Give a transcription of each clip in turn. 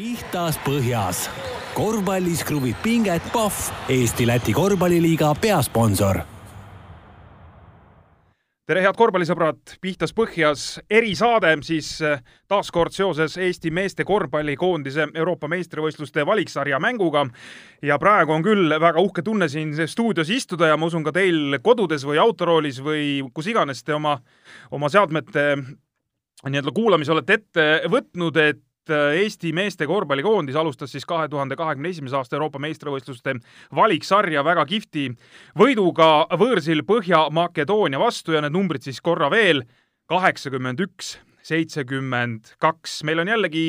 pihtas põhjas. korvpallis kruvib pinget Pahv, Eesti-Läti korvpalliliiga peasponsor tere, head korvpallisõbrad, pihtas põhjas erisaade siis eh, taaskord seoses Eesti meeste korvpallikoondise Euroopa meistrivõistluste valiksarja mänguga. ja praegu on küll väga uhke tunne siin stuudios istuda ja ma usun ka teil kodudes või autoroolis või kus iganes te oma, oma seadmete nii-öelda kuulamise olete ette võtnud, et Äh, Eesti meeste korvpallikoondis alustas siis kahe tuhande kahekümne esimese aasta Euroopa meistrivõistluste valiksarja väga kihvti võiduga võõrsil Põhja-Makedoonia vastu ja need numbrid siis korra veel, kaheksakümmend üks, seitsekümmend kaks. meil on jällegi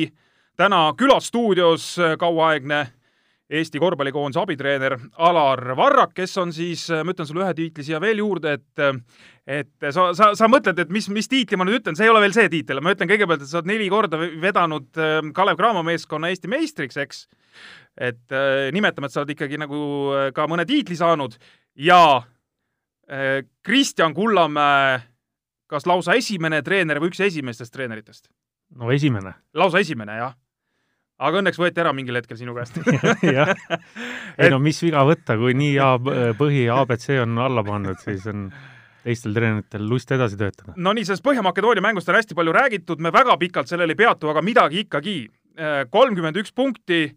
täna külas stuudios kauaaegne Eesti korvpallikoondise abitreener Alar Varrak, kes on siis, ma ütlen sulle ühe tiitli siia veel juurde, et et sa, sa, sa mõtled, et mis, mis tiitli ma nüüd ütlen, see ei ole veel see tiitel, ma ütlen kõigepealt, et sa oled neli korda vedanud ähm, Kalev Cramo meeskonna Eesti meistriks, eks. et äh, nimetame, et sa oled ikkagi nagu äh, ka mõne tiitli saanud ja äh, Kristjan Kullamäe kas lausa esimene treener või üks esimestest treeneritest? no esimene. lausa esimene, jah aga õnneks võeti ära mingil hetkel sinu käest jah, ei no mis viga võtta, kui nii A, põhi abc on alla pandud, siis on teistel treeneritel lust edasi töötada. no nii, sellest Põhja-Makedoonia mängust on hästi palju räägitud, me väga pikalt sellel ei peatu, aga midagi ikkagi. kolmkümmend üks punkti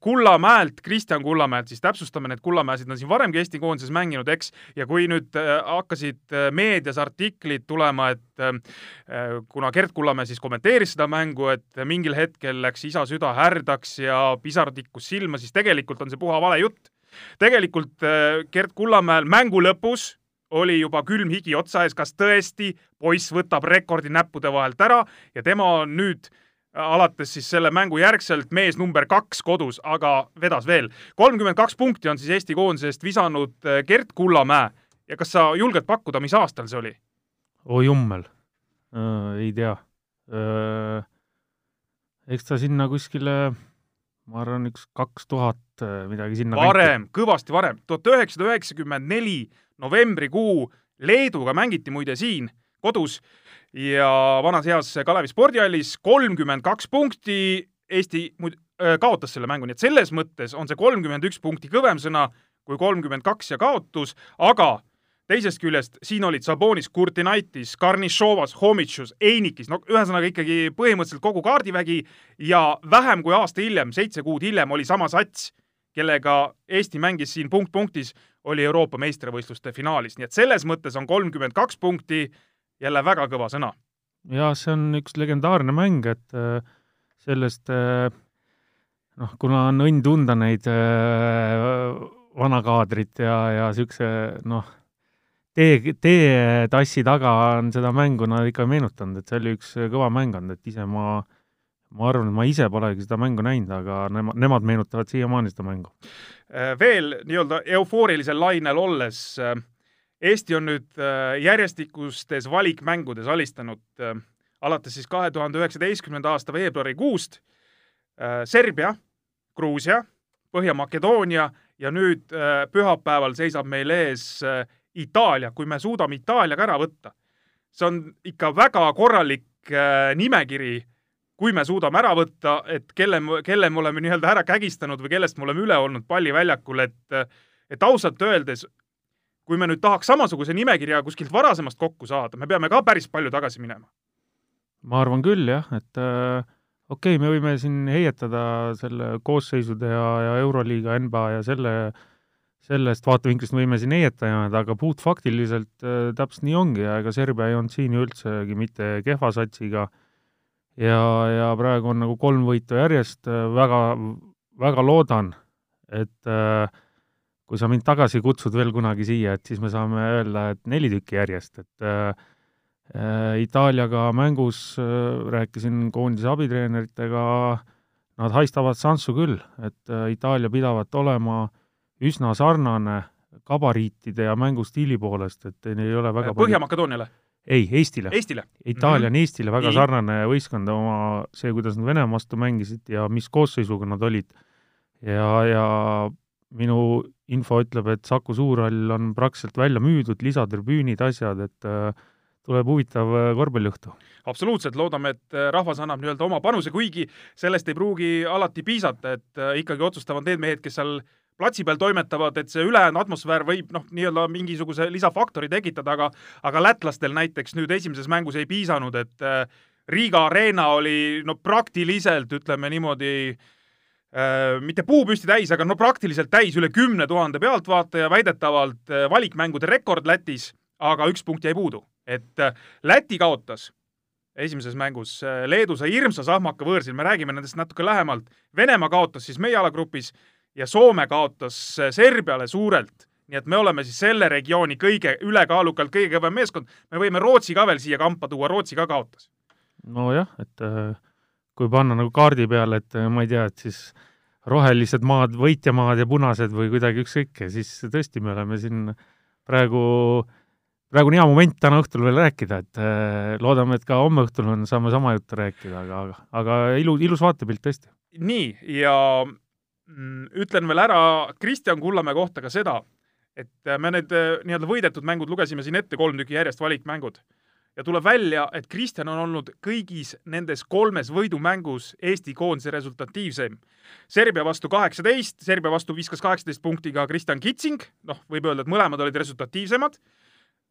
Kullamäelt, Kristjan Kullamäelt, siis täpsustame, need Kullamäesid on siin varemgi Eesti koondises mänginud, eks, ja kui nüüd äh, hakkasid äh, meedias artiklid tulema, et kuna Gerd Kullamäe siis kommenteeris seda mängu, et mingil hetkel läks isa süda härdaks ja pisar tikkus silma, siis tegelikult on see puha vale jutt. tegelikult Gerd Kullamäel mängu lõpus oli juba külm higi otsa ees, kas tõesti poiss võtab rekordi näppude vahelt ära ja tema on nüüd alates siis selle mängu järgselt mees number kaks kodus, aga vedas veel. kolmkümmend kaks punkti on siis Eesti koondisest visanud äh, Gert Kullamäe ja kas sa julged pakkuda, mis aastal see oli? oi jummel äh,, ei tea äh,. eks ta sinna kuskile, ma arvan, üks kaks tuhat äh, midagi sinna varem, kõvasti varem, tuhat üheksasada üheksakümmend neli novembrikuu Leeduga mängiti muide siin kodus ja vanas heas Kalevi spordihallis kolmkümmend kaks punkti. Eesti kaotas selle mängu, nii et selles mõttes on see kolmkümmend üks punkti kõvem sõna kui kolmkümmend kaks ja kaotus, aga teisest küljest siin olid Sabonis, Kurtinaitis, Karnišovas, Homitšus, Einikis, no ühesõnaga ikkagi põhimõtteliselt kogu kaardivägi ja vähem kui aasta hiljem, seitse kuud hiljem oli sama sats, kellega Eesti mängis siin punkt punktis, oli Euroopa meistrivõistluste finaalis, nii et selles mõttes on kolmkümmend kaks punkti jälle väga kõva sõna. jah, see on üks legendaarne mäng, et äh, sellest äh, noh, kuna on õnn tunda neid äh, vanakaadrit ja, ja niisuguse noh, tee, teetassi taga on seda mängu nad ikka meenutanud, et see oli üks kõva mäng olnud, et ise ma ma arvan, et ma ise polegi seda mängu näinud, aga nemad, nemad meenutavad siiamaani seda mängu. veel nii-öelda eufoorilisel lainel olles äh, Eesti on nüüd äh, järjestikustes valikmängudes alistanud äh, alates siis kahe tuhande üheksateistkümnenda aasta veebruarikuust äh, Serbia, Gruusia, Põhja-Makedoonia ja nüüd pühapäeval seisab meil ees Itaalia, kui me suudame Itaalia ka ära võtta. see on ikka väga korralik nimekiri, kui me suudame ära võtta, et kelle, kelle me oleme nii-öelda ära kägistanud või kellest me oleme üle olnud palliväljakul, et et ausalt öeldes kui me nüüd tahaks samasuguse nimekirja kuskilt varasemast kokku saada, me peame ka päris palju tagasi minema. ma arvan küll jah, et äh, okei okay,, me võime siin heietada selle koosseisude ja, ja Euroliiga, NBA ja selle, sellest vaatevinklist võime siin heietada, aga puhtfaktiliselt äh, täpselt nii ongi ja ega Serbia ei olnud siin ju üldsegi mitte kehva satsiga ja, ja praegu on nagu kolm võitu järjest, äh, väga, väga loodan, et äh, kui sa mind tagasi kutsud veel kunagi siia, et siis me saame öelda, et neli tükki järjest, et äh, äh, Itaaliaga mängus äh, rääkisin koondise abitreeneritega, nad haistavad Sansu küll, et äh, Itaalia pidavat olema üsna sarnane gabariitide ja mängustiili poolest, et neil ei ole väga Põhja-Makedooniale? ei, Eestile. Eestile? Itaalia on mm -hmm. Eestile väga Nii. sarnane võistkond oma, see, kuidas nad Venemaa vastu mängisid ja mis koosseisuga nad olid. ja, ja minu info ütleb, et Saku Suurhall on praktiliselt välja müüdud, lisatribüünid, asjad, et äh, tuleb huvitav korvpalliõhtu. absoluutselt, loodame, et rahvas annab nii-öelda oma panuse, kuigi sellest ei pruugi alati piisata, et ikkagi otsustavad need mehed, kes seal platsi peal toimetavad, et see ülejäänud atmosfäär võib noh, nii-öelda mingisuguse lisafaktori tekitada, aga aga lätlastel näiteks nüüd esimeses mängus ei piisanud, et äh, Riga Arena oli no praktiliselt, ütleme niimoodi äh,, mitte puupüsti täis, aga no praktiliselt täis üle kümne tuhande pealtvaataja, väidetavalt äh, valikmängude rekord Lätis, aga üks punkt jäi puudu. et äh, Läti kaotas esimeses mängus, Leedu sai hirmsa sahmaka võõrsil, me räägime nendest natuke lähemalt, Venemaa kaotas siis meie alagrupis ja Soome kaotas Serbiale suurelt nii et me oleme siis selle regiooni kõige, ülekaalukalt kõige kõvem meeskond, me võime Rootsi ka veel siia kampa tuua, Rootsi ka kaotas. nojah, et äh, kui panna nagu kaardi peale, et äh, ma ei tea, et siis rohelised maad, võitjamaad ja punased või kuidagi ükskõik, siis tõesti, me oleme siin praegu, praegu on hea moment täna õhtul veel rääkida, et loodame, et ka homme õhtul on, saame sama juttu rääkida, aga, aga ilu, ilus vaatepilt tõesti. nii, ja Mm, ütlen veel ära Kristjan Kullamäe kohta ka seda, et äh, me need äh, nii-öelda võidetud mängud lugesime siin ette, kolm tükki järjest valikmängud. Ja tuleb välja, et Kristjan on olnud kõigis nendes kolmes võidumängus Eesti koondise resultatiivsem. Serbia vastu kaheksateist, Serbia vastu viskas kaheksateist punktiga Kristjan Kitsing, noh, võib öelda, et mõlemad olid resultatiivsemad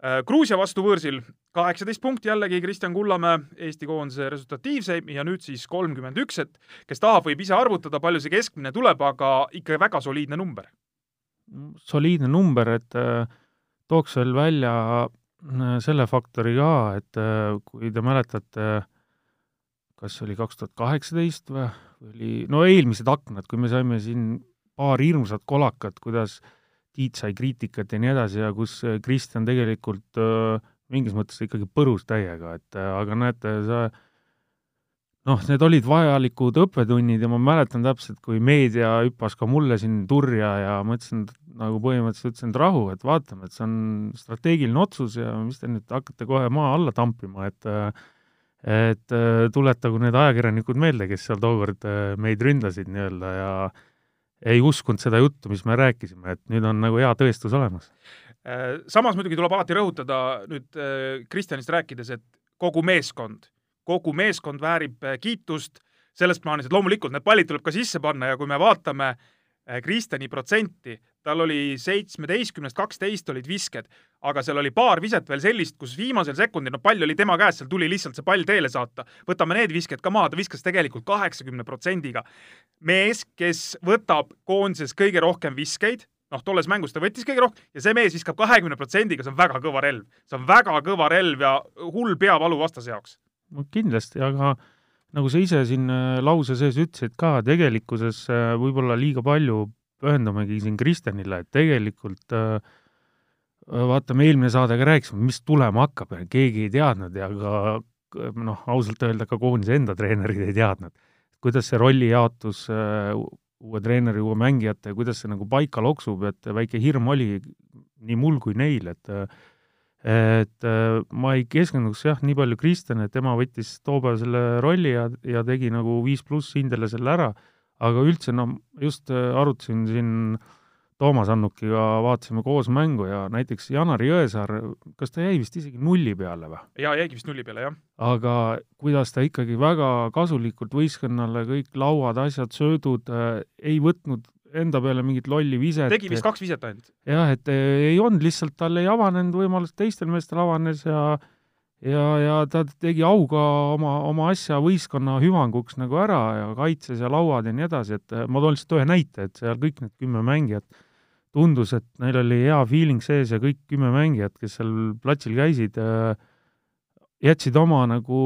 Äh, Gruusia vastu võõrsil kaheksateist punkti jällegi Kristjan Kullamäe, Eesti koondise resultatiivseim ja nüüd siis kolmkümmend üks, et kes tahab, võib ise arvutada, palju see keskmine tuleb, aga ikka väga soliidne number. soliidne number, et äh, tooks veel välja selle faktori ka, et kui te mäletate, kas oli kaks tuhat kaheksateist või oli, no eelmised aknad, kui me saime siin paar hirmsat kolakat, kuidas äh, Tiit sai kriitikat ja nii edasi ja kus äh, Kristjan tegelikult äh, mingis mõttes ikkagi põrus täiega, et äh, aga näete, sa noh, need olid vajalikud õppetunnid ja ma mäletan täpselt, kui meedia hüppas ka mulle siin turja ja ma ütlesin, nagu põhimõtteliselt ütlesin, et rahu, et vaatame, et see on strateegiline otsus ja mis te nüüd hakkate kohe maa alla tampima, et et tuletagu need ajakirjanikud meelde, kes seal tookord meid ründasid nii-öelda ja ei uskunud seda juttu, mis me rääkisime, et nüüd on nagu hea tõestus olemas. Äh, samas muidugi tuleb alati rõhutada nüüd äh, Kristjanist rääkides, et kogu meeskond, kogu meeskond väärib äh, kiitust selles plaanis, et loomulikult need pallid tuleb ka sisse panna ja kui me vaatame Kristjani protsenti, tal oli seitsmeteistkümnest kaksteist olid visked, aga seal oli paar viset veel sellist, kus viimasel sekundil, no pall oli tema käes, seal tuli lihtsalt see pall teele saata. võtame need visked ka maha, ta viskas tegelikult kaheksakümne protsendiga. mees, kes võtab koondises kõige rohkem viskeid, noh, tolles mängus ta võttis kõige rohkem ja see mees viskab kahekümne protsendiga, see on väga kõva relv. see on väga kõva relv ja hull peavalu vastase jaoks. Kindlasti, aga nagu sa ise siin äh, lause sees ütlesid ka, tegelikkuses äh, võib-olla liiga palju pühendumegi siin Kristjanile, et tegelikult äh, vaata, me eelmine saade ka rääkisime, mis tulema hakkab ja keegi ei teadnud ja ka noh, ausalt öelda ka koondise enda treenerid ei teadnud. kuidas see rollijaotus äh, uue treeneri, uue mängijate, kuidas see nagu paika loksub, et väike hirm oli nii mul kui neil, et et ma ei keskenduks jah, nii palju Kristjan, et tema võttis too päev selle rolli ja, ja tegi nagu viis pluss hindele selle ära aga üldse no just äh, arutasin siin Toomas Annukiga, vaatasime koos mängu ja näiteks Janari Jõesaar, kas ta jäi vist isegi nulli peale või? jaa, jäigi vist nulli peale, jah. aga kuidas ta ikkagi väga kasulikult võistkonnale kõik lauad, asjad, söödud äh,, ei võtnud enda peale mingit lolli viset. tegi vist kaks viset ainult. jah, et äh, ei olnud, lihtsalt tal ei avanenud võimalust, teistel meestel avanes ja ja, ja ta tegi auga oma, oma asja võistkonna hüvanguks nagu ära ja kaitses ja lauad ja nii edasi, et eh, ma toon lihtsalt ühe näite, et seal kõik need kümme mängijat tundus, et neil oli hea feeling sees ja kõik kümme mängijat, kes seal platsil käisid, eh, jätsid oma nagu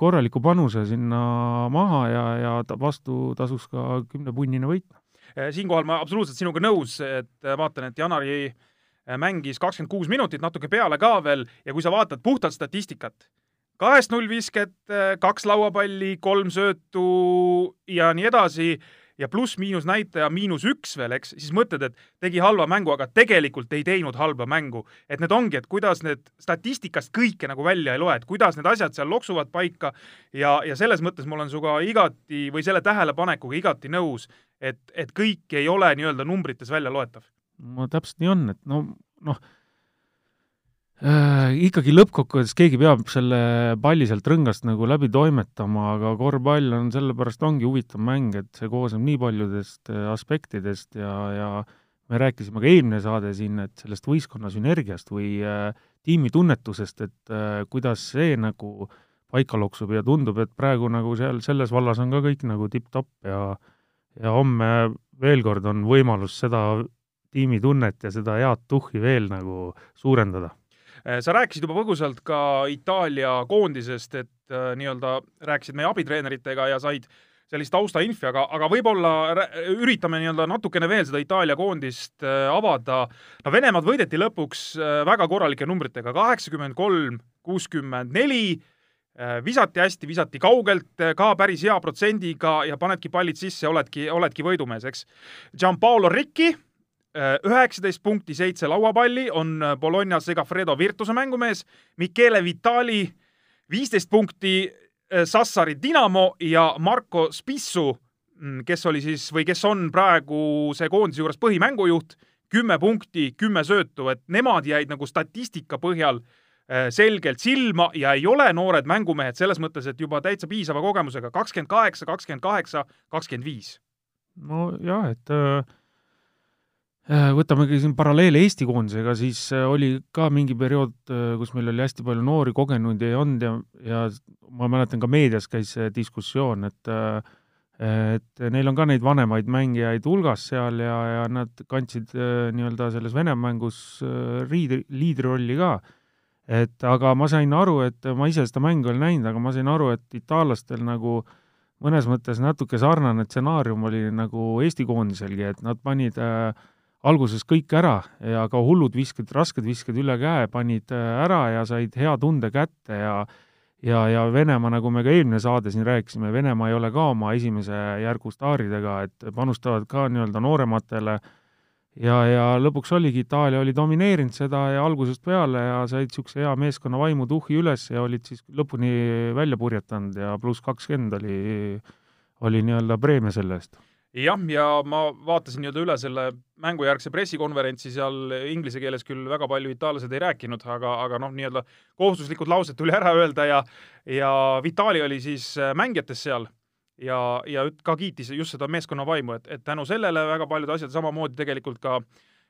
korraliku panuse sinna maha ja, ja ta vastu tasus ka kümnepunnine võit. Eh, siinkohal ma absoluutselt sinuga nõus, et vaatan, et Janari äh, Äh, mängis kakskümmend kuus minutit, natuke peale ka veel ja kui sa vaatad puhtalt statistikat, kahest null visket, äh, kaks lauapalli, kolm söötu ja nii edasi ja pluss-miinus näitaja miinus üks veel, eks, siis mõtled, et tegi halva mängu, aga tegelikult ei teinud halba mängu. et need ongi, et kuidas need statistikast kõike nagu välja ei loe, et kuidas need asjad seal loksuvad paika ja, ja selles mõttes ma olen sinuga igati või selle tähelepanekuga igati nõus, et, et kõik ei ole nii-öelda numbrites välja loetav no täpselt nii on, et no noh, äh, ikkagi lõppkokkuvõttes keegi peab selle palli sealt rõngast nagu läbi toimetama, aga korvpall on sellepärast ongi huvitav mäng, et see koosneb nii paljudest äh, aspektidest ja, ja me rääkisime ka eelmine saade siin, et sellest võistkonna sünergiast või äh, tiimi tunnetusest, et äh, kuidas see nagu paika loksub ja tundub, et praegu nagu seal selles vallas on ka kõik nagu tipp-topp ja ja homme veel kord on võimalus seda tiimitunnet ja seda head tuhhi veel nagu suurendada sa rääkisid juba põgusalt ka Itaalia koondisest, et äh, nii-öelda rääkisid meie abitreeneritega ja said sellist taustainfi, aga, aga võib-olla üritame nii-öelda natukene veel seda Itaalia koondist äh, avada. no Venemaad võideti lõpuks äh, väga korralike numbritega, kaheksakümmend kolm, kuuskümmend neli, äh, visati hästi, visati kaugelt, ka päris hea protsendiga ja panedki pallid sisse, oledki, oledki võidumees, eks. Gianpaolo Ricci, üheksateist punkti, seitse lauapalli, on Bologna Segafredo Virtuse mängumees, Michele Vitali, viisteist punkti, Äh, Sassari Dinamo ja Marko Spissu, mm, kes oli siis või kes on praegu see koondise juures põhimängujuht, kümme punkti, kümme söötu, et nemad jäid nagu statistika põhjal äh, selgelt silma ja ei ole noored mängumehed selles mõttes, et juba täitsa piisava kogemusega, kakskümmend kaheksa, kakskümmend kaheksa, kakskümmend viis. nojah, et äh Äh, võtamegi siin paralleele Eesti koondisega, siis äh, oli ka mingi periood, äh, kus meil oli hästi palju noori kogenuid ei olnud ja, ja ma mäletan ka meedias käis see diskussioon, et et neil on ka neid vanemaid mängijaid hulgas seal ja, ja nad kandsid nii-öelda selles Venemaa mängus riid-, liidrirolli ka. et aga ma sain aru, et ma ise seda mängu ei ole näinud, aga ma sain aru, et itaallastel nagu mõnes mõttes natuke sarnane stsenaarium oli nagu Eesti koondiselgi, et nad panid äh, alguses kõik ära ja ka hullud visked, rasked visked üle käe panid äh, ära ja said hea tunde kätte ja ja, ja Venemaa, nagu me ka eelmine saade siin rääkisime, Venemaa ei ole ka oma esimese järgu staaridega, et panustavad ka nii-öelda noorematele. Ja, ja lõpuks oligi, Itaalia oli domineerinud seda ja algusest peale ja said niisuguse hea meeskonna vaimu tuhhi üles ja olid siis lõpuni välja purjetanud ja pluss kakskümmend oli, oli nii-öelda preemia selle eest jah, ja ma vaatasin nii-öelda üle selle mängujärgse pressikonverentsi, seal inglise keeles küll väga palju itaallased ei rääkinud, aga, aga noh, nii-öelda kohustuslikud laused tuli ära öelda ja ja Vitali oli siis äh, mängijates seal ja, ja ka kiitis just seda meeskonna vaimu, et, et tänu sellele väga paljud asjad, samamoodi tegelikult ka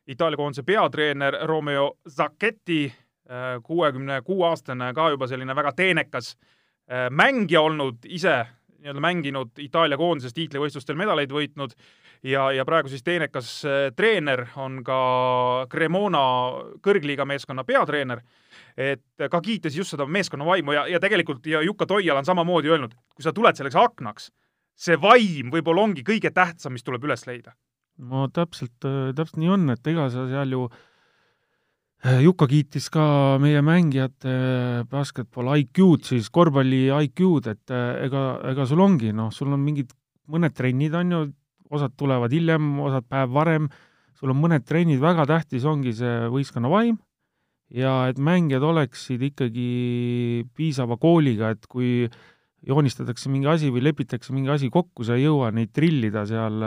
Itaalia koondise peatreener Romeo Zacchetti, äh, kuuekümne kuue aastane, ka juba selline väga teenekas äh, mängija olnud ise nii-öelda mänginud Itaalia koondises tiitlivõistlustel medaleid võitnud ja, ja praegu siis teenekas äh, treener on ka Cremona kõrgliiga meeskonna peatreener, et ka kiites just seda meeskonna vaimu ja, ja tegelikult ja Jukka Toial on samamoodi öelnud, kui sa tuled selleks aknaks, see vaim võib-olla ongi kõige tähtsam, mis tuleb üles leida. no täpselt, äh, täpselt nii on, et ega sa seal ju äh, Äh, Jukka kiitis ka meie mängijate äh, basketball IQ-d, siis korvpalli IQ-d, et äh, ega, ega sul ongi, noh, sul on mingid mõned trennid, on ju, osad tulevad hiljem, osad päev varem, sul on mõned trennid, väga tähtis ongi see võistkonna vaim ja et mängijad oleksid ikkagi piisava kooliga, et kui joonistatakse mingi asi või lepitakse mingi asi kokku, sa ei jõua neid trillida seal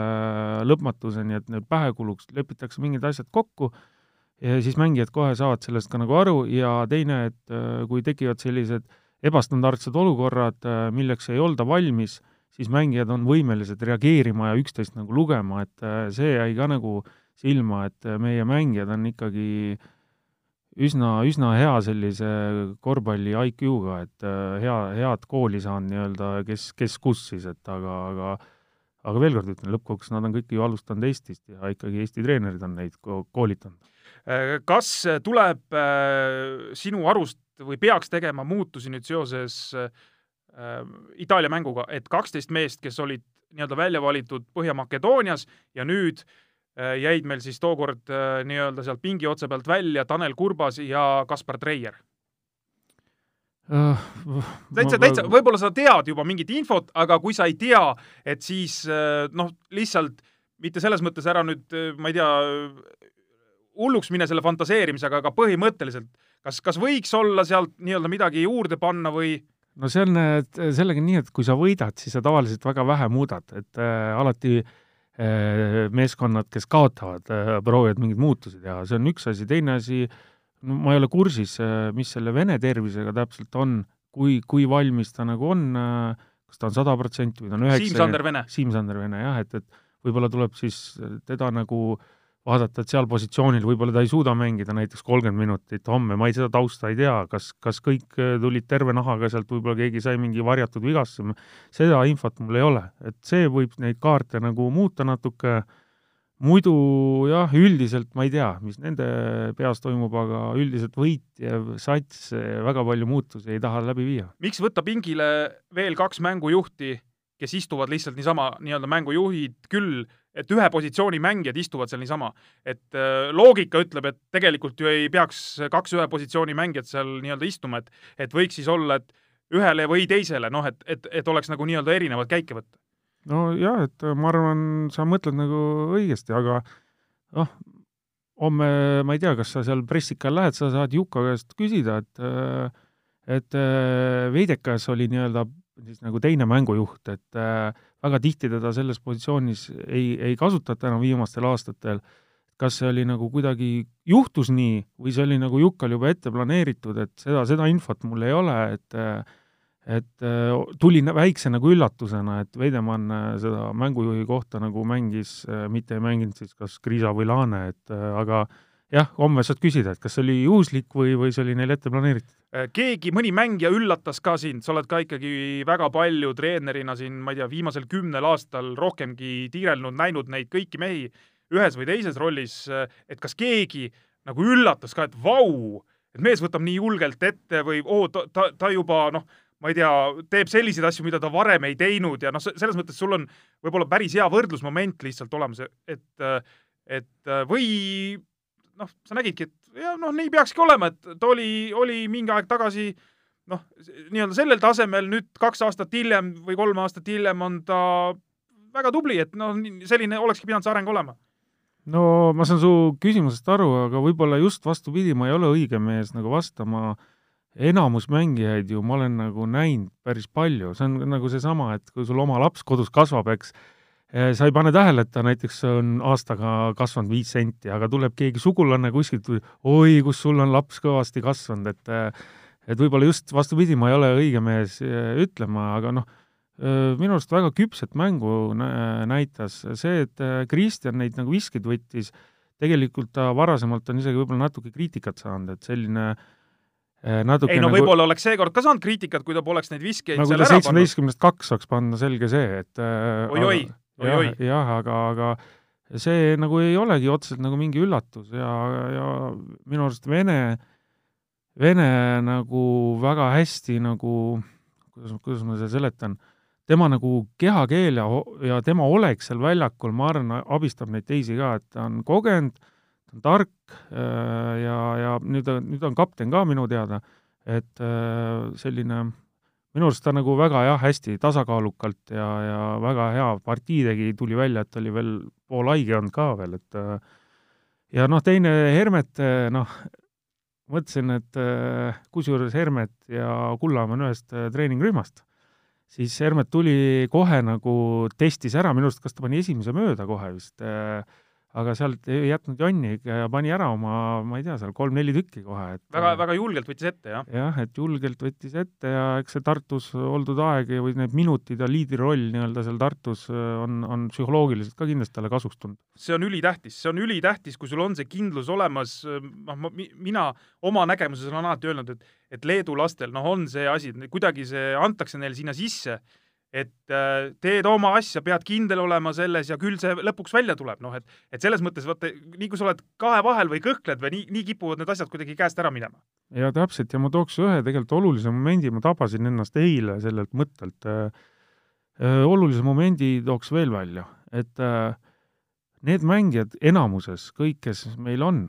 lõpmatuseni, et neil pähe kuluks, lepitakse mingid asjad kokku ja siis mängijad kohe saavad sellest ka nagu aru ja teine, et äh, kui tekivad sellised ebastandardsed olukorrad, äh, milleks ei olda valmis, siis mängijad on võimelised reageerima ja üksteist nagu lugema, et äh, see jäi ka nagu silma, et meie mängijad on ikkagi üsna, üsna hea sellise korvpalli IQ-ga, et hea, head kooli saanud nii-öelda, kes, kes kus siis, et aga, aga aga veel kord ütlen, lõppkokkuvõttes nad on kõik ju alustanud Eestist ja ikkagi Eesti treenerid on neid koolitanud kas tuleb äh, sinu arust või peaks tegema muutusi nüüd seoses äh, Itaalia mänguga, et kaksteist meest, kes olid nii-öelda välja valitud Põhja-Makedoonias ja nüüd jäid meil siis tookord nii-öelda sealt pingi otsa pealt välja Tanel Kurbas ja Kaspar Treier uh,? täitsa, täitsa, võib-olla sa tead juba mingit infot, aga kui sa ei tea, et siis noh, lihtsalt mitte selles mõttes ära nüüd, ma ei tea, hulluks mine selle fantaseerimisega, aga põhimõtteliselt, kas, kas võiks olla sealt nii-öelda midagi juurde panna või? no see on sellega nii, et kui sa võidad, siis sa tavaliselt väga vähe muudad, et äh, alati äh, meeskonnad, kes kaotavad äh,, proovivad mingeid muutusi teha, see on üks asi, teine asi, no ma ei ole kursis, mis selle vene tervisega täpselt on, kui, kui valmis ta nagu on, kas ta on sada protsenti või ta on üheksa Siim-Sander Vene. Siim-Sander Vene jah, et, et võib-olla tuleb siis teda nagu vaadata, et seal positsioonil võib-olla ta ei suuda mängida näiteks kolmkümmend minutit homme, ma ei, seda tausta ei tea, kas, kas kõik tulid terve nahaga sealt, võib-olla keegi sai mingi varjatud vigastuse, seda infot mul ei ole, et see võib neid kaarte nagu muuta natuke äh, muidu jah, üldiselt ma ei tea, mis nende peas toimub, aga üldiselt võitjev sats väga palju muutusi ei taha läbi viia. miks võtta pingile veel kaks mängujuhti, kes istuvad lihtsalt niisama, nii-öelda mängujuhid küll, et ühe positsiooni mängijad istuvad seal niisama. et äh, loogika ütleb, et tegelikult ju ei peaks kaks ühe positsiooni mängijat seal nii-öelda istuma, et et võiks siis olla, et ühele või teisele, noh, et, et, et oleks nagu nii-öelda erinevaid käike võtta nojah, et äh, ma arvan, sa mõtled nagu õigesti, aga noh, homme ma ei tea, kas sa seal pressikal lähed, sa saad Juka käest küsida, et äh, et Veidekas oli nii-öelda siis nagu teine mängujuht, et väga tihti teda selles positsioonis ei, ei kasutata enam viimastel aastatel. kas see oli nagu kuidagi, juhtus nii või see oli nagu Jukal juba ette planeeritud, et seda, seda infot mul ei ole, et et äh, tuli väikse nagu üllatusena, et Veidemann äh, seda mängujuhi kohta nagu mängis, äh, mitte ei mänginud siis kas Kriisa või Laane, et aga jah, homme saad küsida, et kas see oli juhuslik või, või see oli neil ette planeeritud? keegi, mõni mängija üllatas ka sind, sa oled ka ikkagi väga palju treenerina siin, ma ei tea, viimasel kümnel aastal rohkemgi tiirelnud, näinud neid kõiki mehi ühes või teises rollis, et kas keegi nagu üllatas ka, et vau, et mees võtab nii julgelt ette või oo, ta, ta, ta juba noh, ma ei tea, teeb selliseid asju, mida ta varem ei teinud ja noh, selles mõttes sul on võib-olla päris hea võrdlusmoment lihtsalt olemas, et, et või noh, sa nägidki, et ja noh, nii peakski olema, et ta oli, oli mingi aeg tagasi noh, nii-öelda sellel tasemel, nüüd kaks aastat hiljem või kolm aastat hiljem on ta väga tubli, et noh, selline olekski pidanud see areng olema. No ma saan su küsimusest aru, aga võib-olla just vastupidi, ma ei ole õige mees nagu vastama enamus mängijaid ju ma olen nagu näinud päris palju, see on nagu seesama, et kui sul oma laps kodus kasvab, eks, sa ei pane tähele, et ta näiteks on aastaga kasvanud viis senti, aga tuleb keegi sugulane kuskilt, oi, kus sul on laps kõvasti kasvanud, et eh, et võib-olla just vastupidi, ma ei ole õige mees eh, ütlema, aga noh, minu arust väga küpset mängu näitas see, et Kristjan neid nagu viskeid võttis, tegelikult ta varasemalt on isegi võib-olla natuke kriitikat saanud, et selline äh, Äh, natuke ei no nagu... võib-olla oleks seekord ka saanud kriitikat, kui ta poleks neid viskeid nagu seal ära pannud. seitsmeteistkümnest kaks saaks panna, selge see, et äh, oi-oi. jah, aga, aga see nagu ei olegi otseselt nagu mingi üllatus ja, ja minu arust Vene, Vene nagu väga hästi nagu, kuidas, kuidas ma seda seletan, tema nagu kehakeel ja, ja tema olek seal väljakul, ma arvan, abistab neid teisi ka, et ta on kogenud ta on tark äh, ja, ja nüüd, nüüd on kapten ka minu teada, et äh, selline minu arust ta nagu väga jah, hästi tasakaalukalt ja, ja väga hea partii tegi, tuli välja, et oli veel pool haige olnud ka veel, et äh, ja noh, teine Hermet, noh, mõtlesin, et kusjuures Hermet ja Kullamäe on ühest treeningrühmast, siis Hermet tuli kohe nagu, testis ära, minu arust kas ta pani esimese mööda kohe vist äh,, aga sealt ei jätnud jonni ja pani ära oma, ma ei tea, seal kolm-neli tükki kohe, et väga, väga julgelt võttis ette, jah? jah, et julgelt võttis ette ja eks see Tartus oldud aeg või need minutid ja liidriroll nii-öelda seal Tartus äh, on, on psühholoogiliselt ka kindlasti talle kasuks tulnud. see on ülitähtis, see on ülitähtis, kui sul on see kindlus olemas, noh, mina oma nägemuses olen alati öelnud, et et Leedu lastel, noh, on see asi, kuidagi see antakse neile sinna sisse et äh, teed oma asja, pead kindel olema selles ja küll see lõpuks välja tuleb, noh et et selles mõttes vaata, nii kui sa oled kahe vahel või kõhkled või nii, nii kipuvad need asjad kuidagi käest ära minema. ja täpselt, ja ma tooks ühe tegelikult olulise momendi, ma tabasin ennast eile sellelt mõttelt äh,. Äh, olulise momendi tooks veel välja, et need mängijad enamuses, kõik, kes meil on,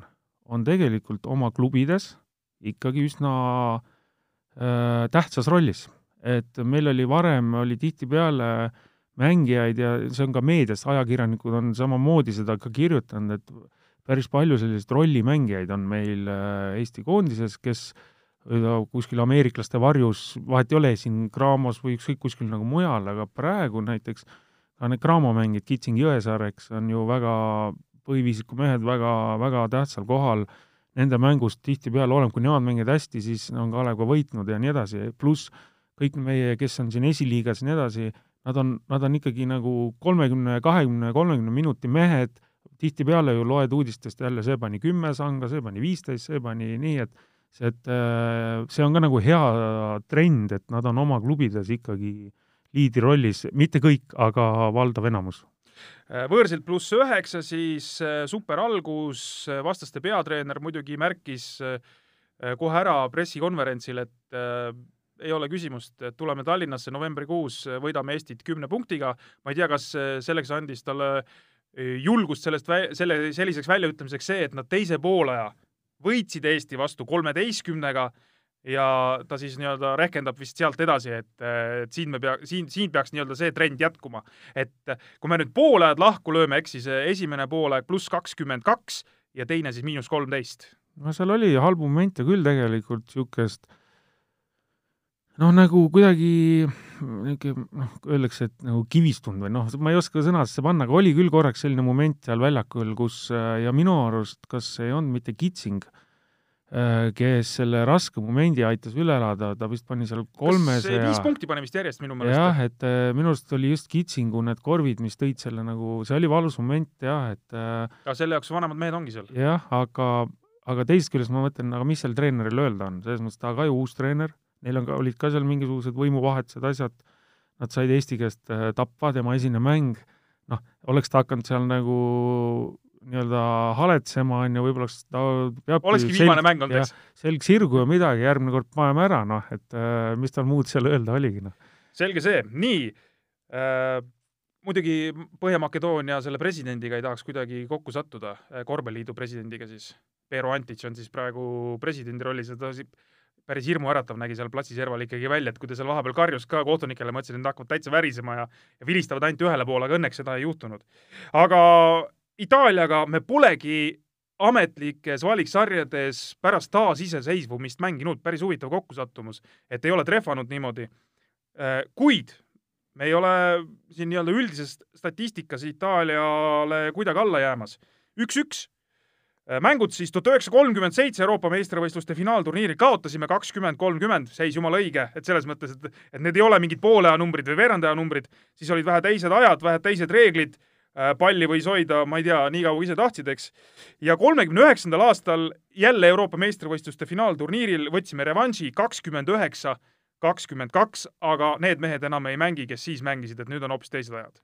on tegelikult oma klubides ikkagi üsna äh, tähtsas rollis et meil oli varem, oli tihtipeale mängijaid ja see on ka meedias, ajakirjanikud on samamoodi seda ka kirjutanud, et päris palju selliseid rollimängijaid on meil äh, Eesti koondises, kes kuskil ameeriklaste varjus, vahet ei ole, siin Graamos või ükskõik kuskil nagu mujal, aga praegu näiteks ka need Graamo mängijad, Kitsing Jõesaar, eks, on ju väga, põhiviisiku mehed väga, väga tähtsal kohal, nende mängust tihtipeale oleneb, kui nemad mängivad hästi, siis on Kalev ka võitnud ja nii edasi, pluss kõik meie, kes on siin esiliigas ja nii edasi, nad on, nad on ikkagi nagu kolmekümne, kahekümne, kolmekümne minuti mehed, tihtipeale ju loed uudistest jälle, see pani kümme sanga, see pani viisteist, see pani nii, et see, et äh, see on ka nagu hea trend, et nad on oma klubides ikkagi liidrirollis, mitte kõik, aga valdav enamus. Äh, võõrsilt pluss üheksa, siis äh, super algus, vastaste peatreener muidugi märkis kohe ära pressikonverentsil, et ei ole küsimust, tuleme Tallinnasse novembrikuus, võidame Eestit kümne punktiga. ma ei tea, kas selleks andis talle julgust sellest, selle, selliseks väljaütlemiseks see, et nad teise poolaja võitsid Eesti vastu kolmeteistkümnega ja ta siis nii-öelda rehkendab vist sealt edasi, et, et siin me pea, siin, siin peaks nii-öelda see trend jätkuma. et kui me nüüd poolajad lahku lööme, ehk siis esimene poolaeg pluss kakskümmend kaks ja teine siis miinus kolmteist. no seal oli halbu momente küll tegelikult, niisugust noh, nagu kuidagi niisugune noh, öeldakse, et nagu kivistunud või noh, ma ei oska sõnadesse panna, aga oli küll korraks selline moment seal väljakul, kus ja minu arust, kas ei olnud mitte kitsing kes selle raske momendi aitas üle elada, ta vist pani seal kolmesaja viis punkti pani vist järjest minu meelest. jah, et äh, minu arust oli just Kitsingu need korvid, mis tõid selle nagu, see oli valus moment jah, et äh, aga selle jaoks vanemad mehed ongi seal. jah, aga, aga teisest küljest ma mõtlen, aga mis seal treeneril öelda on, selles mõttes ta ka ju uus treener, neil on ka, olid ka seal mingisugused võimuvahetused, asjad, nad said Eesti käest tappa, tema esine mäng, noh, oleks ta hakanud seal nagu nii-öelda haletsema, on ju, võib-olla ta peab olekski viimane mäng olnud, eks? selg sirgu ja midagi, järgmine kord paneme ära, noh, et äh, mis tal muud seal öelda oligi, noh. selge see, nii äh,, muidugi Põhja-Makedoonia selle presidendiga ei tahaks kuidagi kokku sattuda, äh, korvpalliliidu presidendiga siis. Pero Antic on siis praegu presidendi rollis ja ta päris hirmuäratav nägi seal platsi serval ikkagi välja, et kui ta seal vahepeal karjus ka kohtunikele, mõtlesin, et nad hakkavad täitsa värisema ja, ja vilistavad ainult ühele poole, aga õnneks seda ei juhtunud. aga Itaaliaga me polegi ametlikes valiksarjades pärast taasiseseisvumist mänginud, päris huvitav kokkusattumus, et ei ole trehvanud niimoodi. Äh, kuid me ei ole siin nii-öelda üldises statistikas Itaaliale kuidagi alla jäämas. üks-üks. Äh, mängud siis tuhat üheksasada kolmkümmend seitse Euroopa meistrivõistluste finaalturniiril kaotasime kakskümmend, kolmkümmend, seis jumala õige, et selles mõttes, et, et need ei ole mingid poole aja numbrid või veerandaja numbrid, siis olid vähe teised ajad, vähe teised reeglid Äh, palli võis hoida, ma ei tea, nii kaua kui ise tahtsid, eks. ja kolmekümne üheksandal aastal jälle Euroopa meistrivõistluste finaalturniiril võtsime revanši kakskümmend üheksa, kakskümmend kaks, aga need mehed enam ei mängi, kes siis mängisid, et nüüd on hoopis teised ajad.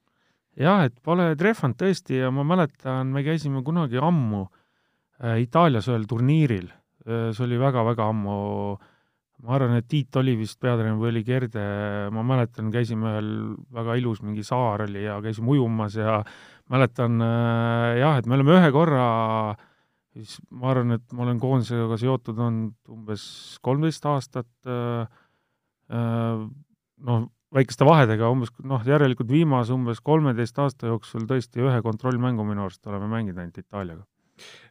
jah, et pole trehvanud tõesti ja ma mäletan, me käisime kunagi ammu äh, Itaalias ühel turniiril, äh, see oli väga-väga ammu. Äh, ma arvan, et Tiit oli vist peatreener või oli Gerde, ma mäletan, käisime ühel väga ilus mingi saar oli ja käisime ujumas ja mäletan äh, jah, et me oleme ühe korra siis ma arvan, et ma olen koondisega seotud olnud umbes kolmteist aastat äh,, äh, noh, väikeste vahedega umbes noh, järelikult viimase umbes kolmeteist aasta jooksul tõesti ühe kontrollmängu minu arust oleme mänginud ainult Itaaliaga.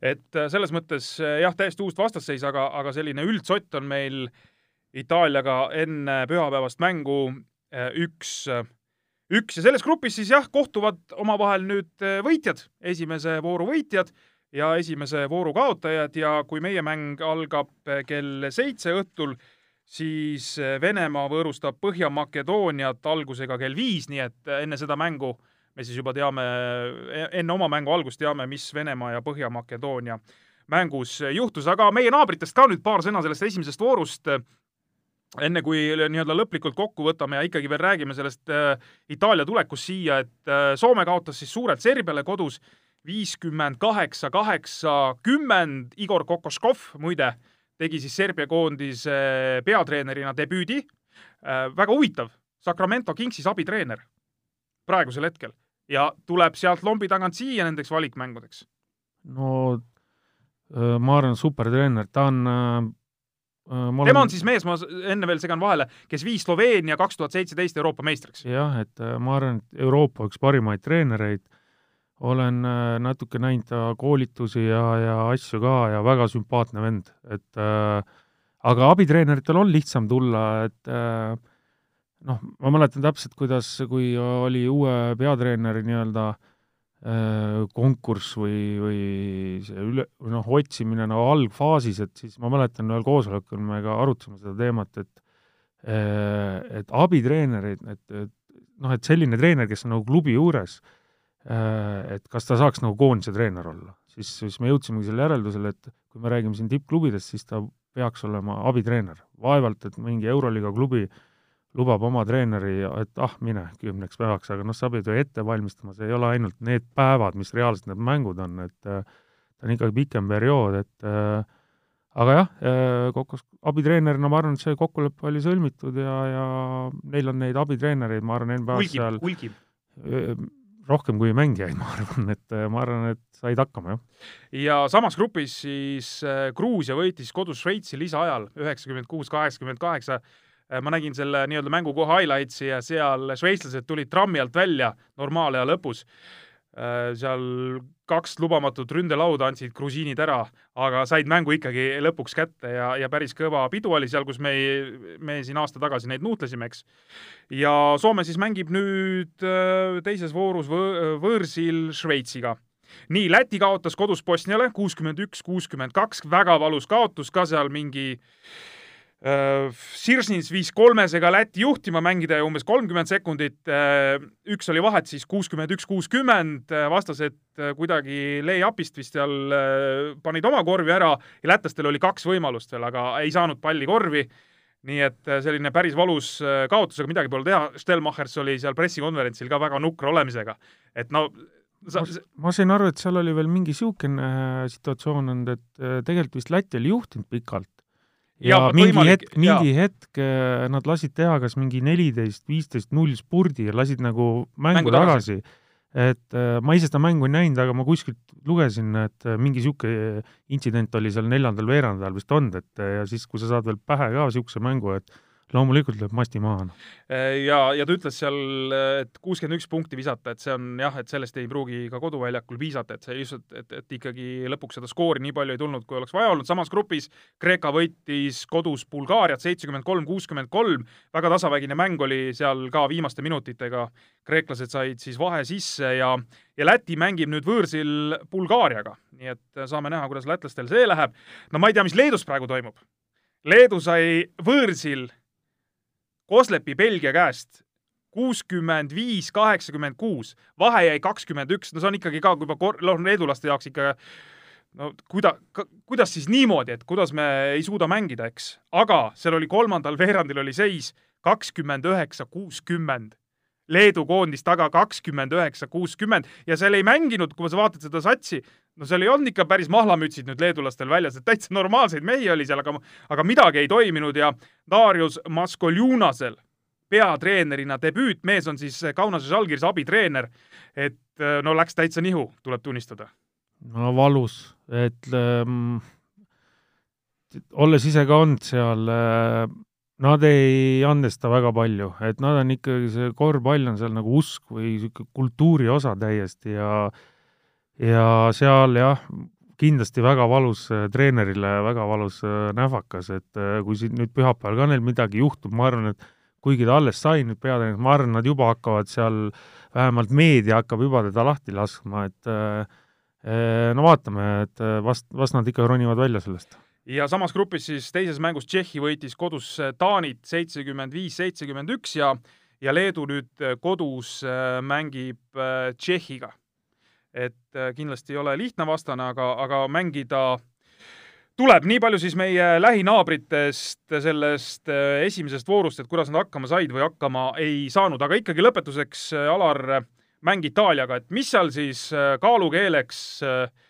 Et äh, selles mõttes äh, jah, täiesti uus vastasseis, aga, aga selline üldsott on meil äh, Itaaliaga enne pühapäevast mängu äh, üks, äh, üks. Ja selles grupis siis jah, kohtuvad omavahel nüüd äh, võitjad, esimese vooru võitjad ja esimese vooru kaotajad. Ja kui meie mäng algab kell seitse õhtul, siis Venemaa võõrustab Põhja-Makedooniat algusega kell viis, nii et enne seda mängu me siis juba teame, e-, enne oma mängu algust teame, mis Venemaa ja Põhja-Makedoonia mängus juhtus, aga meie naabritest ka nüüd paar sõna sellest esimesest voorust. Enne kui nii-öelda lõplikult kokku võtame ja ikkagi veel räägime sellest äh, Itaalia tulekust siia, et äh, Soome kaotas siis suurelt Serbiale kodus viiskümmend kaheksa, kaheksakümmend. Igor Kokoškov muide tegi siis Serbia koondise peatreenerina debüüdi. Väga huvitav, Sacramento Kingsis abitreener praegusel hetkel ja tuleb sealt lombi tagant siia nendeks valikmängudeks. no äh, ma arvan, supertreener, ta on äh, Äh, olen... tema on siis mees, ma enne veel segan vahele, kes viis Sloveenia kaks tuhat seitseteist Euroopa meistriks. jah, et ma arvan, et Euroopa üks parimaid treenereid, olen natuke näinud ta koolitusi ja, ja asju ka ja väga sümpaatne vend, et äh, aga abitreeneritel on lihtsam tulla, et äh, noh, ma mäletan täpselt, kuidas, kui oli uue peatreeneri nii-öelda äh, konkurss või, või see üle, noh, otsimine nagu algfaasis, et siis ma mäletan ühel koosolekul me ka arutasime seda teemat, et et abitreenereid, et, et noh, et selline treener, kes on nagu klubi juures, et kas ta saaks nagu koondise treener olla, siis, siis me jõudsimegi selle järeldusele, et kui me räägime siin tippklubidest, siis ta peaks olema abitreener. vaevalt, et mingi Euroliiga klubi lubab oma treeneri, et ah, mine kümneks päevaks, aga noh, sa pead ju ette valmistama, see ei ole ainult need päevad, mis reaalselt need mängud on, et äh, ta on ikkagi pikem periood, et äh, aga jah, äh, kokku abitreenerina ma arvan, et see kokkulepe oli sõlmitud ja, ja neil on neid abitreenereid, ma arvan, NBA-s seal hulgib. rohkem kui mängijaid, ma arvan, et ma arvan, et said hakkama, jah. ja samas grupis siis Gruusia võitis kodus Šveitsi lisaajal üheksakümmend kuus, kaheksakümmend kaheksa ma nägin selle nii-öelda mängukoha highlights'i ja seal šveitslased tulid trammi alt välja normaalaja lõpus. Äh, seal kaks lubamatut ründelauda andsid grusiinid ära, aga said mängu ikkagi lõpuks kätte ja, ja päris kõva pidu oli seal, kus me, me siin aasta tagasi neid nuutlesime, eks. ja Soome siis mängib nüüd äh, teises voorus võ võõrsil Šveitsiga nii, Läti kaotas kodus Bosniale kuuskümmend üks, kuuskümmend kaks, väga valus kaotus ka seal mingi äh, Äh, Sirsnins viis kolmesega Läti juhtima, mängida umbes kolmkümmend sekundit. Äh, üks oli vahet siis kuuskümmend üks, kuuskümmend, äh, vastased kuidagi lay-up'ist vist seal panid oma korvi ära ja lätlastel oli kaks võimalust veel, aga ei saanud palli korvi. nii et selline päris valus kaotus, aga midagi pole teha. Stelmachers oli seal pressikonverentsil ka väga nukra olemisega, et no sa... ma, ma sain aru, et seal oli veel mingi niisugune situatsioon olnud, et tegelikult vist Läti oli juhtinud pikalt ja, ja mingi võimalik, hetk, mingi ja. hetk äh, nad lasid teha kas mingi neliteist, viisteist, null spurdi ja lasid nagu mängu, mängu tagasi, tagasi.. et äh, ma ise seda mängu ei näinud, aga ma kuskilt lugesin, et äh, mingi niisugune intsident oli seal neljandal veerandajal vist olnud, et ja siis, kui sa saad veel pähe ka niisuguse mängu, et loomulikult lööb masti maha. Noh. Äh, ja, ja ta ütles seal, et kuuskümmend üks punkti visata, et see on jah, et sellest ei pruugi ka koduväljakul piisata, et see lihtsalt, et, et ikkagi lõpuks seda skoori nii palju ei tulnud, kui oleks vaja olnud, samas grupis Kreeka võitis kodus Bulgaariat seitsekümmend kolm, kuuskümmend kolm, väga tasavägine mäng oli seal ka viimaste minutitega, kreeklased said siis vahe sisse ja ja Läti mängib nüüd võõrsil Bulgaariaga, nii et saame näha, kuidas lätlastel see läheb. no ma ei tea, mis Leedus praegu toimub. Leedu sai võõrsil Koslepi Belgia käest kuuskümmend viis, kaheksakümmend kuus, vahe jäi kakskümmend üks, no see on ikkagi ka juba kor-, noh, leedulaste jaoks ikka no kuida-, kuidas siis niimoodi, et kuidas me ei suuda mängida, eks. aga seal oli kolmandal veerandil oli seis kakskümmend üheksa, kuuskümmend. Leedu koondis taga kakskümmend üheksa, kuuskümmend ja seal ei mänginud, kui sa vaatad seda satsi, no seal ei olnud ikka päris mahlamütsid nüüd leedulastel väljas, et täitsa normaalseid mehi oli seal, aga, aga midagi ei toiminud ja Darius Maskoljunasel peatreenerina debüüt, mees on siis Kaunase Žalgiris abitreener, et no läks täitsa nihu, tuleb tunnistada. no valus, et ähm, olles ise ka olnud seal äh, Nad ei andesta väga palju, et nad on ikkagi, see korvpall on seal nagu usk või niisugune kultuuri osa täiesti ja ja seal jah, kindlasti väga valus äh, treenerile, väga valus äh, nähvakas, et äh, kui siin nüüd pühapäeval ka neil midagi juhtub, ma arvan, et kuigi ta alles sai nüüd peatreener, ma arvan, nad juba hakkavad seal, vähemalt meedia hakkab juba teda lahti laskma, et no vaatame, et vast, vast nad ikka ronivad välja sellest ja samas grupis siis teises mängus Tšehhi võitis kodus äh, Taanit seitsekümmend viis, seitsekümmend üks ja ja Leedu nüüd äh, kodus äh, mängib Tšehhiga. et kindlasti ei ole lihtne vastane, aga, aga mängida tuleb. Nii palju siis meie lähinaabritest sellest esimesest voorust, et kuidas nad hakkama said või hakkama ei saanud, aga ikkagi lõpetuseks, Alar, mäng Itaaliaga, et mis seal siis kaalukeeleks äh,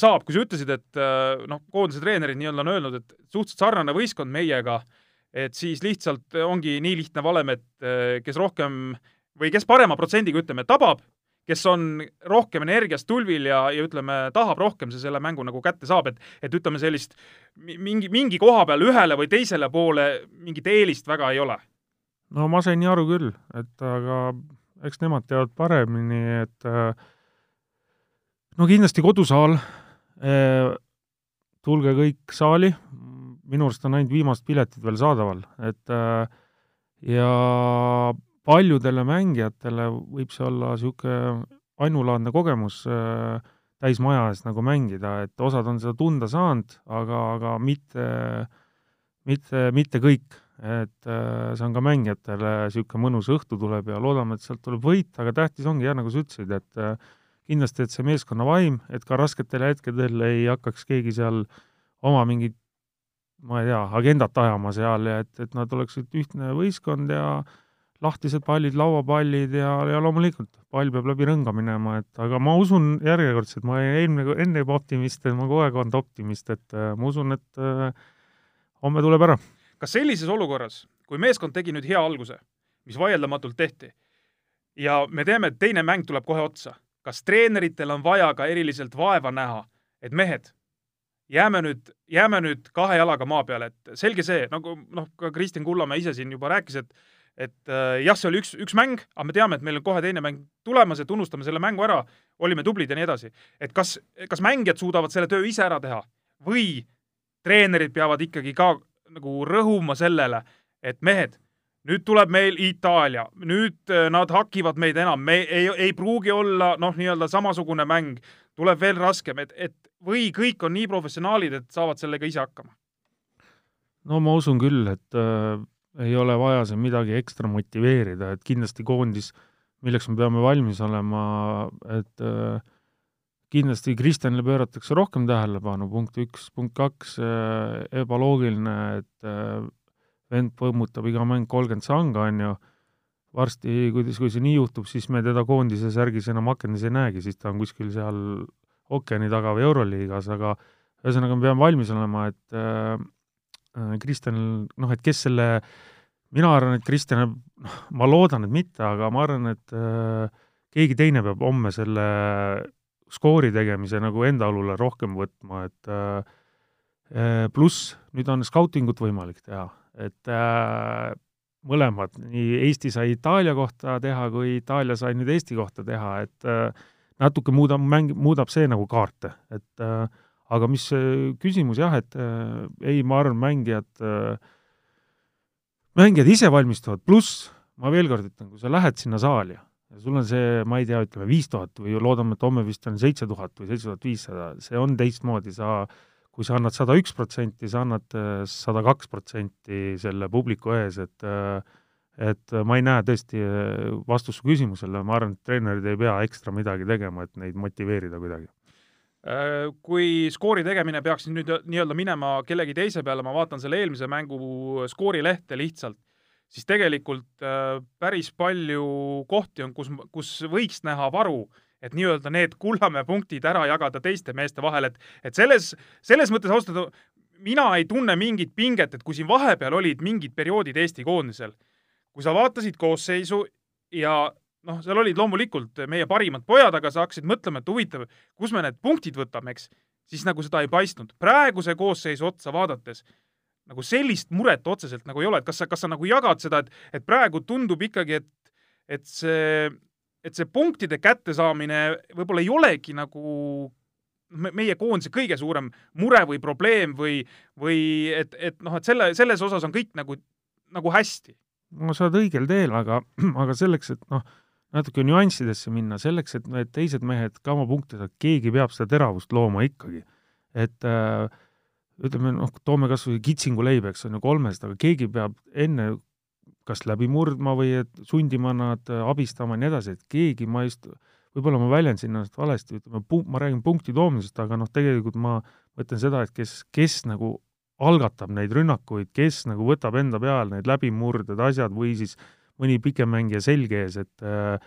saab, kui sa ütlesid, et äh, noh, koondise treenerid nii-öelda on öelnud, et suhteliselt sarnane võistkond meiega, et siis lihtsalt ongi nii lihtne valem, et äh, kes rohkem või kes parema protsendiga, ütleme, tabab, kes on rohkem energiast tulvil ja, ja ütleme, tahab rohkem, see selle mängu nagu kätte saab, et et ütleme, sellist mingi, mingi koha peal ühele või teisele poole mingit eelist väga ei ole. no ma sain nii aru küll, et aga eks nemad teavad paremini, et äh, no kindlasti kodusaal, äh, tulge kõik saali, minu arust on ainult viimased piletid veel saadaval, et äh, ja paljudele mängijatele võib see olla niisugune ainulaadne kogemus äh, täismaja ees nagu mängida, et osad on seda tunda saanud, aga, aga mitte, mitte, mitte kõik. et see on ka mängijatele niisugune mõnus õhtu tuleb ja loodame, et sealt tuleb võit, aga tähtis ongi jah, nagu sa ütlesid, et kindlasti, et see meeskonna vaim, et ka rasketel hetkedel ei hakkaks keegi seal oma mingit, ma ei tea, agendat ajama seal ja et, et nad oleksid ühtne võistkond ja lahtised pallid, lauapallid ja, ja loomulikult pall peab läbi rõnga minema, et aga ma usun järjekordselt, ma eelmine, enne juba optimist, ma kogu aeg olnud optimist, et äh, ma usun, et äh, homme tuleb ära. kas sellises olukorras, kui meeskond tegi nüüd hea alguse, mis vaieldamatult tehti, ja me teame, et teine mäng tuleb kohe otsa, kas treeneritel on vaja ka eriliselt vaeva näha, et mehed, jääme nüüd, jääme nüüd kahe jalaga maa peale, et selge see, nagu noh, ka Kristjan Kullamäe ise siin juba rääkis, et et äh, jah, see oli üks, üks mäng, aga me teame, et meil on kohe teine mäng tulemas, et unustame selle mängu ära, olime tublid ja nii edasi. et kas, kas mängijad suudavad selle töö ise ära teha? Või treenerid peavad ikkagi ka nagu rõhuma sellele, et mehed, nüüd tuleb meil Itaalia, nüüd äh, nad hakivad meid enam, me ei, ei pruugi olla noh, nii-öelda samasugune mäng, tuleb veel raskem, et, et või kõik on nii professionaalid, et saavad sellega ise hakkama? no ma usun küll, et äh ei ole vaja siin midagi ekstra motiveerida, et kindlasti koondis, milleks me peame valmis olema, et äh, kindlasti Kristjanile pööratakse rohkem tähelepanu, punkt üks, punkt kaks äh,, ebaloogiline, et äh, vend põmmutab iga mäng kolmkümmend sanga, on ju, varsti, kuidas, kui see nii juhtub, siis me teda koondise särgis enam akendis ei näegi, siis ta on kuskil seal ookeani taga või Euroliigas, aga ühesõnaga, me peame valmis olema, et äh, Äh, Kristjanil, noh, et kes selle, mina arvan, et Kristjan, noh, ma loodan, et mitte, aga ma arvan, et äh, keegi teine peab homme selle skoori tegemise nagu enda õlule rohkem võtma, et äh, äh pluss nüüd on skautingut võimalik teha, et äh, mõlemad, nii Eesti sai Itaalia kohta teha, kui Itaalia sai nüüd Eesti kohta teha, et äh, natuke muudab, mäng, muudab see nagu kaarte, et äh, aga mis küsimus jah, et äh, ei, ma arvan, mängijad äh,, mängijad ise valmistuvad, pluss ma veel kord ütlen, kui sa lähed sinna saali ja sul on see, ma ei tea, ütleme viis tuhat või loodame, et homme vist on seitse tuhat või seitse tuhat viissada, see on teistmoodi, sa kui sa annad sada üks protsenti, sa annad äh, sada kaks protsenti selle publiku ees, et äh, et ma ei näe tõesti äh, vastust su küsimusele, ma arvan, et treenerid ei pea ekstra midagi tegema, et neid motiveerida kuidagi. Äh, kui skoori tegemine peaks nüüd nii-öelda minema kellegi teise peale, ma vaatan selle eelmise mängu skoorilehte lihtsalt, siis tegelikult äh, päris palju kohti on, kus, kus võiks näha varu, et nii-öelda need Kullamäe punktid ära jagada teiste meeste vahel, et, et selles, selles mõttes ausalt öelda mina ei tunne mingit pinget, et kui siin vahepeal olid mingid perioodid Eesti koondisel, kui sa vaatasid koosseisu ja noh, seal olid loomulikult meie parimad pojad, aga sa hakkasid mõtlema, et huvitav, kus me need punktid võtame, eks, siis nagu seda ei paistnud. praeguse koosseisu otsa vaadates nagu sellist muret otseselt nagu ei ole, et kas sa, kas sa nagu jagad seda, et, et praegu tundub ikkagi, et, et see, et see punktide kättesaamine võib-olla ei olegi nagu meie koondise kõige suurem mure või probleem või, või et, et noh, et selle, selles osas on kõik nagu, nagu hästi. no sa oled õigel teel, aga, aga selleks, et noh, natuke nüanssidesse minna, selleks, et need teised mehed ka oma punkte saavad, keegi peab seda teravust looma ikkagi. et äh, ütleme noh, toome kas või kitsingu leiba, eks on ju, kolmest, aga keegi peab enne kas läbi murdma või sundima nad äh, abistama ja nii edasi, et keegi, ma just, võib-olla ma väljendasin ennast valesti, ütleme, ma räägin punkti toomisest, aga noh, tegelikult ma mõtlen seda, et kes, kes nagu algatab neid rünnakuid, kes nagu võtab enda peale need läbimurded, asjad või siis äh, mõni pikem mängija selge ees, et äh,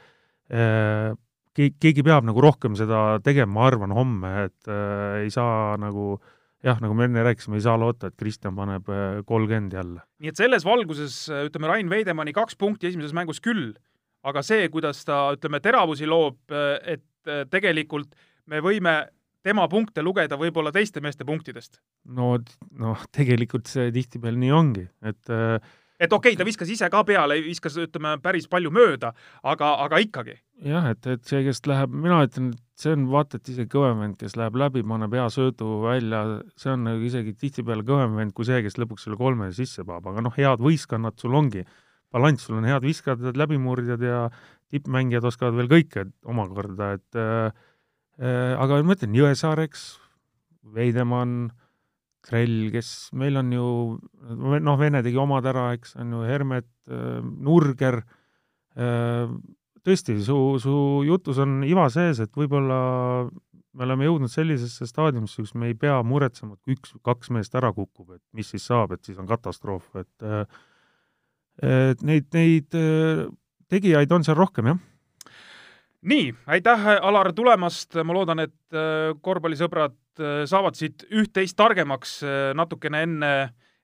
äh, keegi peab nagu rohkem seda tegema, ma arvan, homme, et äh, ei saa nagu jah, nagu me enne rääkisime, ei saa loota, et Kristjan paneb äh, kolmkümmend jälle. nii et selles valguses ütleme, Rain Veidemanni kaks punkti esimeses mängus küll, aga see, kuidas ta, ütleme, teravusi loob, et tegelikult me võime tema punkte lugeda võib-olla teiste meeste punktidest. no, noh, tegelikult see tihtipeale nii ongi, et äh, et okei okay,, ta viskas ise ka peale, viskas, ütleme, päris palju mööda, aga, aga ikkagi. jah, et, et see, kes läheb, mina ütlen, et see on vaata et isegi kõvem vend, kes läheb läbi, paneb hea söödu välja, see on nagu isegi tihtipeale kõvem vend kui see, kes lõpuks selle kolme sisse paneb, aga noh, head võistkonnad sul ongi, balanss, sul on head viskajad, läbimurdjad ja tippmängijad oskavad veel kõike omakorda, et äh, äh, aga ma ütlen, Jõesaar, eks, Veidemann, Krell, kes meil on ju, noh, Vene tegi omad ära, eks, on ju Hermet äh,, Nurger äh,, tõesti, su, su jutus on iva sees, et võib-olla me oleme jõudnud sellisesse staadiumisse, kus me ei pea muretsema, et üks, kaks meest ära kukub, et mis siis saab, et siis on katastroof, et äh, et neid, neid tegijaid on seal rohkem, jah nii, aitäh, Alar, tulemast, ma loodan, et äh, korvpallisõbrad saavad siit üht-teist targemaks natukene enne,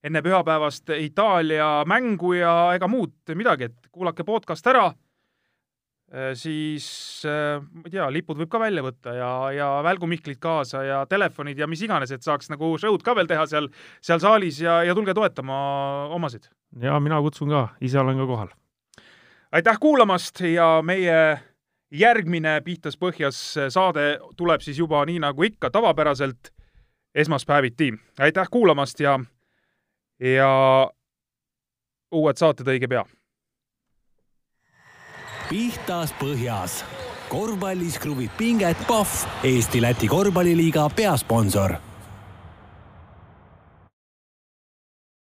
enne pühapäevast Itaalia mängu ja ega muud midagi, et kuulake podcast ära Äh, siis äh, ma ei tea, lipud võib ka välja võtta ja, ja välgumihklid kaasa ja telefonid ja mis iganes, et saaks nagu show'd ka veel teha seal, seal saalis ja, ja tulge toetama omasid. ja mina kutsun ka, ise olen ka kohal. aitäh kuulamast ja meie järgmine Pihtas põhjas saade tuleb siis juba nii nagu ikka tavapäraselt esmaspäeviti. aitäh kuulamast ja, ja uued saated õige pea pihtas põhjas. korvpallis kruvib pinget Pahv, Eesti-Läti korvpalliliiga peasponsor